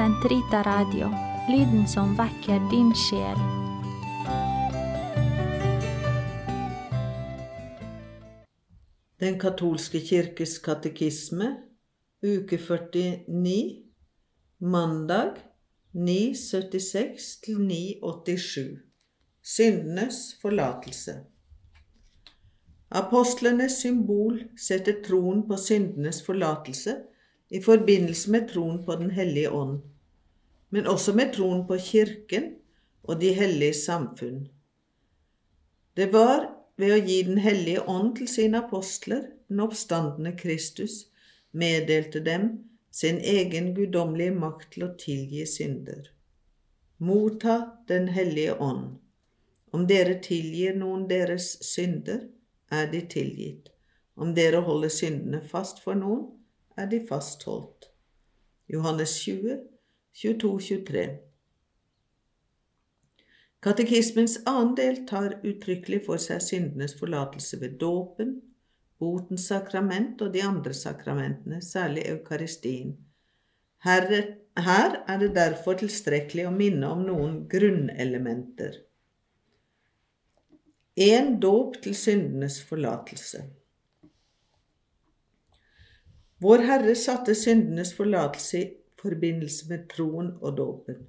Sentrita Radio, lyden som vekker din sjel. Den katolske kirkes katekisme, uke 49, mandag 976 987. Syndenes forlatelse. Apostlenes symbol setter troen på syndenes forlatelse i forbindelse med troen på Den hellige ånd, men også med troen på Kirken og de hellige samfunn. Det var ved å gi Den hellige ånd til sine apostler, den oppstandende Kristus, meddelte dem sin egen guddommelige makt til å tilgi synder. Motta Den hellige ånd. Om dere tilgir noen deres synder, er de tilgitt. Om dere holder syndene fast for noen, er de fastholdt. Johannes 20, 22-23 Katekismens annen del tar uttrykkelig for seg syndenes forlatelse ved dåpen, botens sakrament og de andre sakramentene, særlig eukaristien. Her, er det derfor tilstrekkelig å minne om noen grunnelementer. En dåp til syndenes forlatelse. Vår Herre satte syndenes forlatelse i forbindelse med troen og dåpen.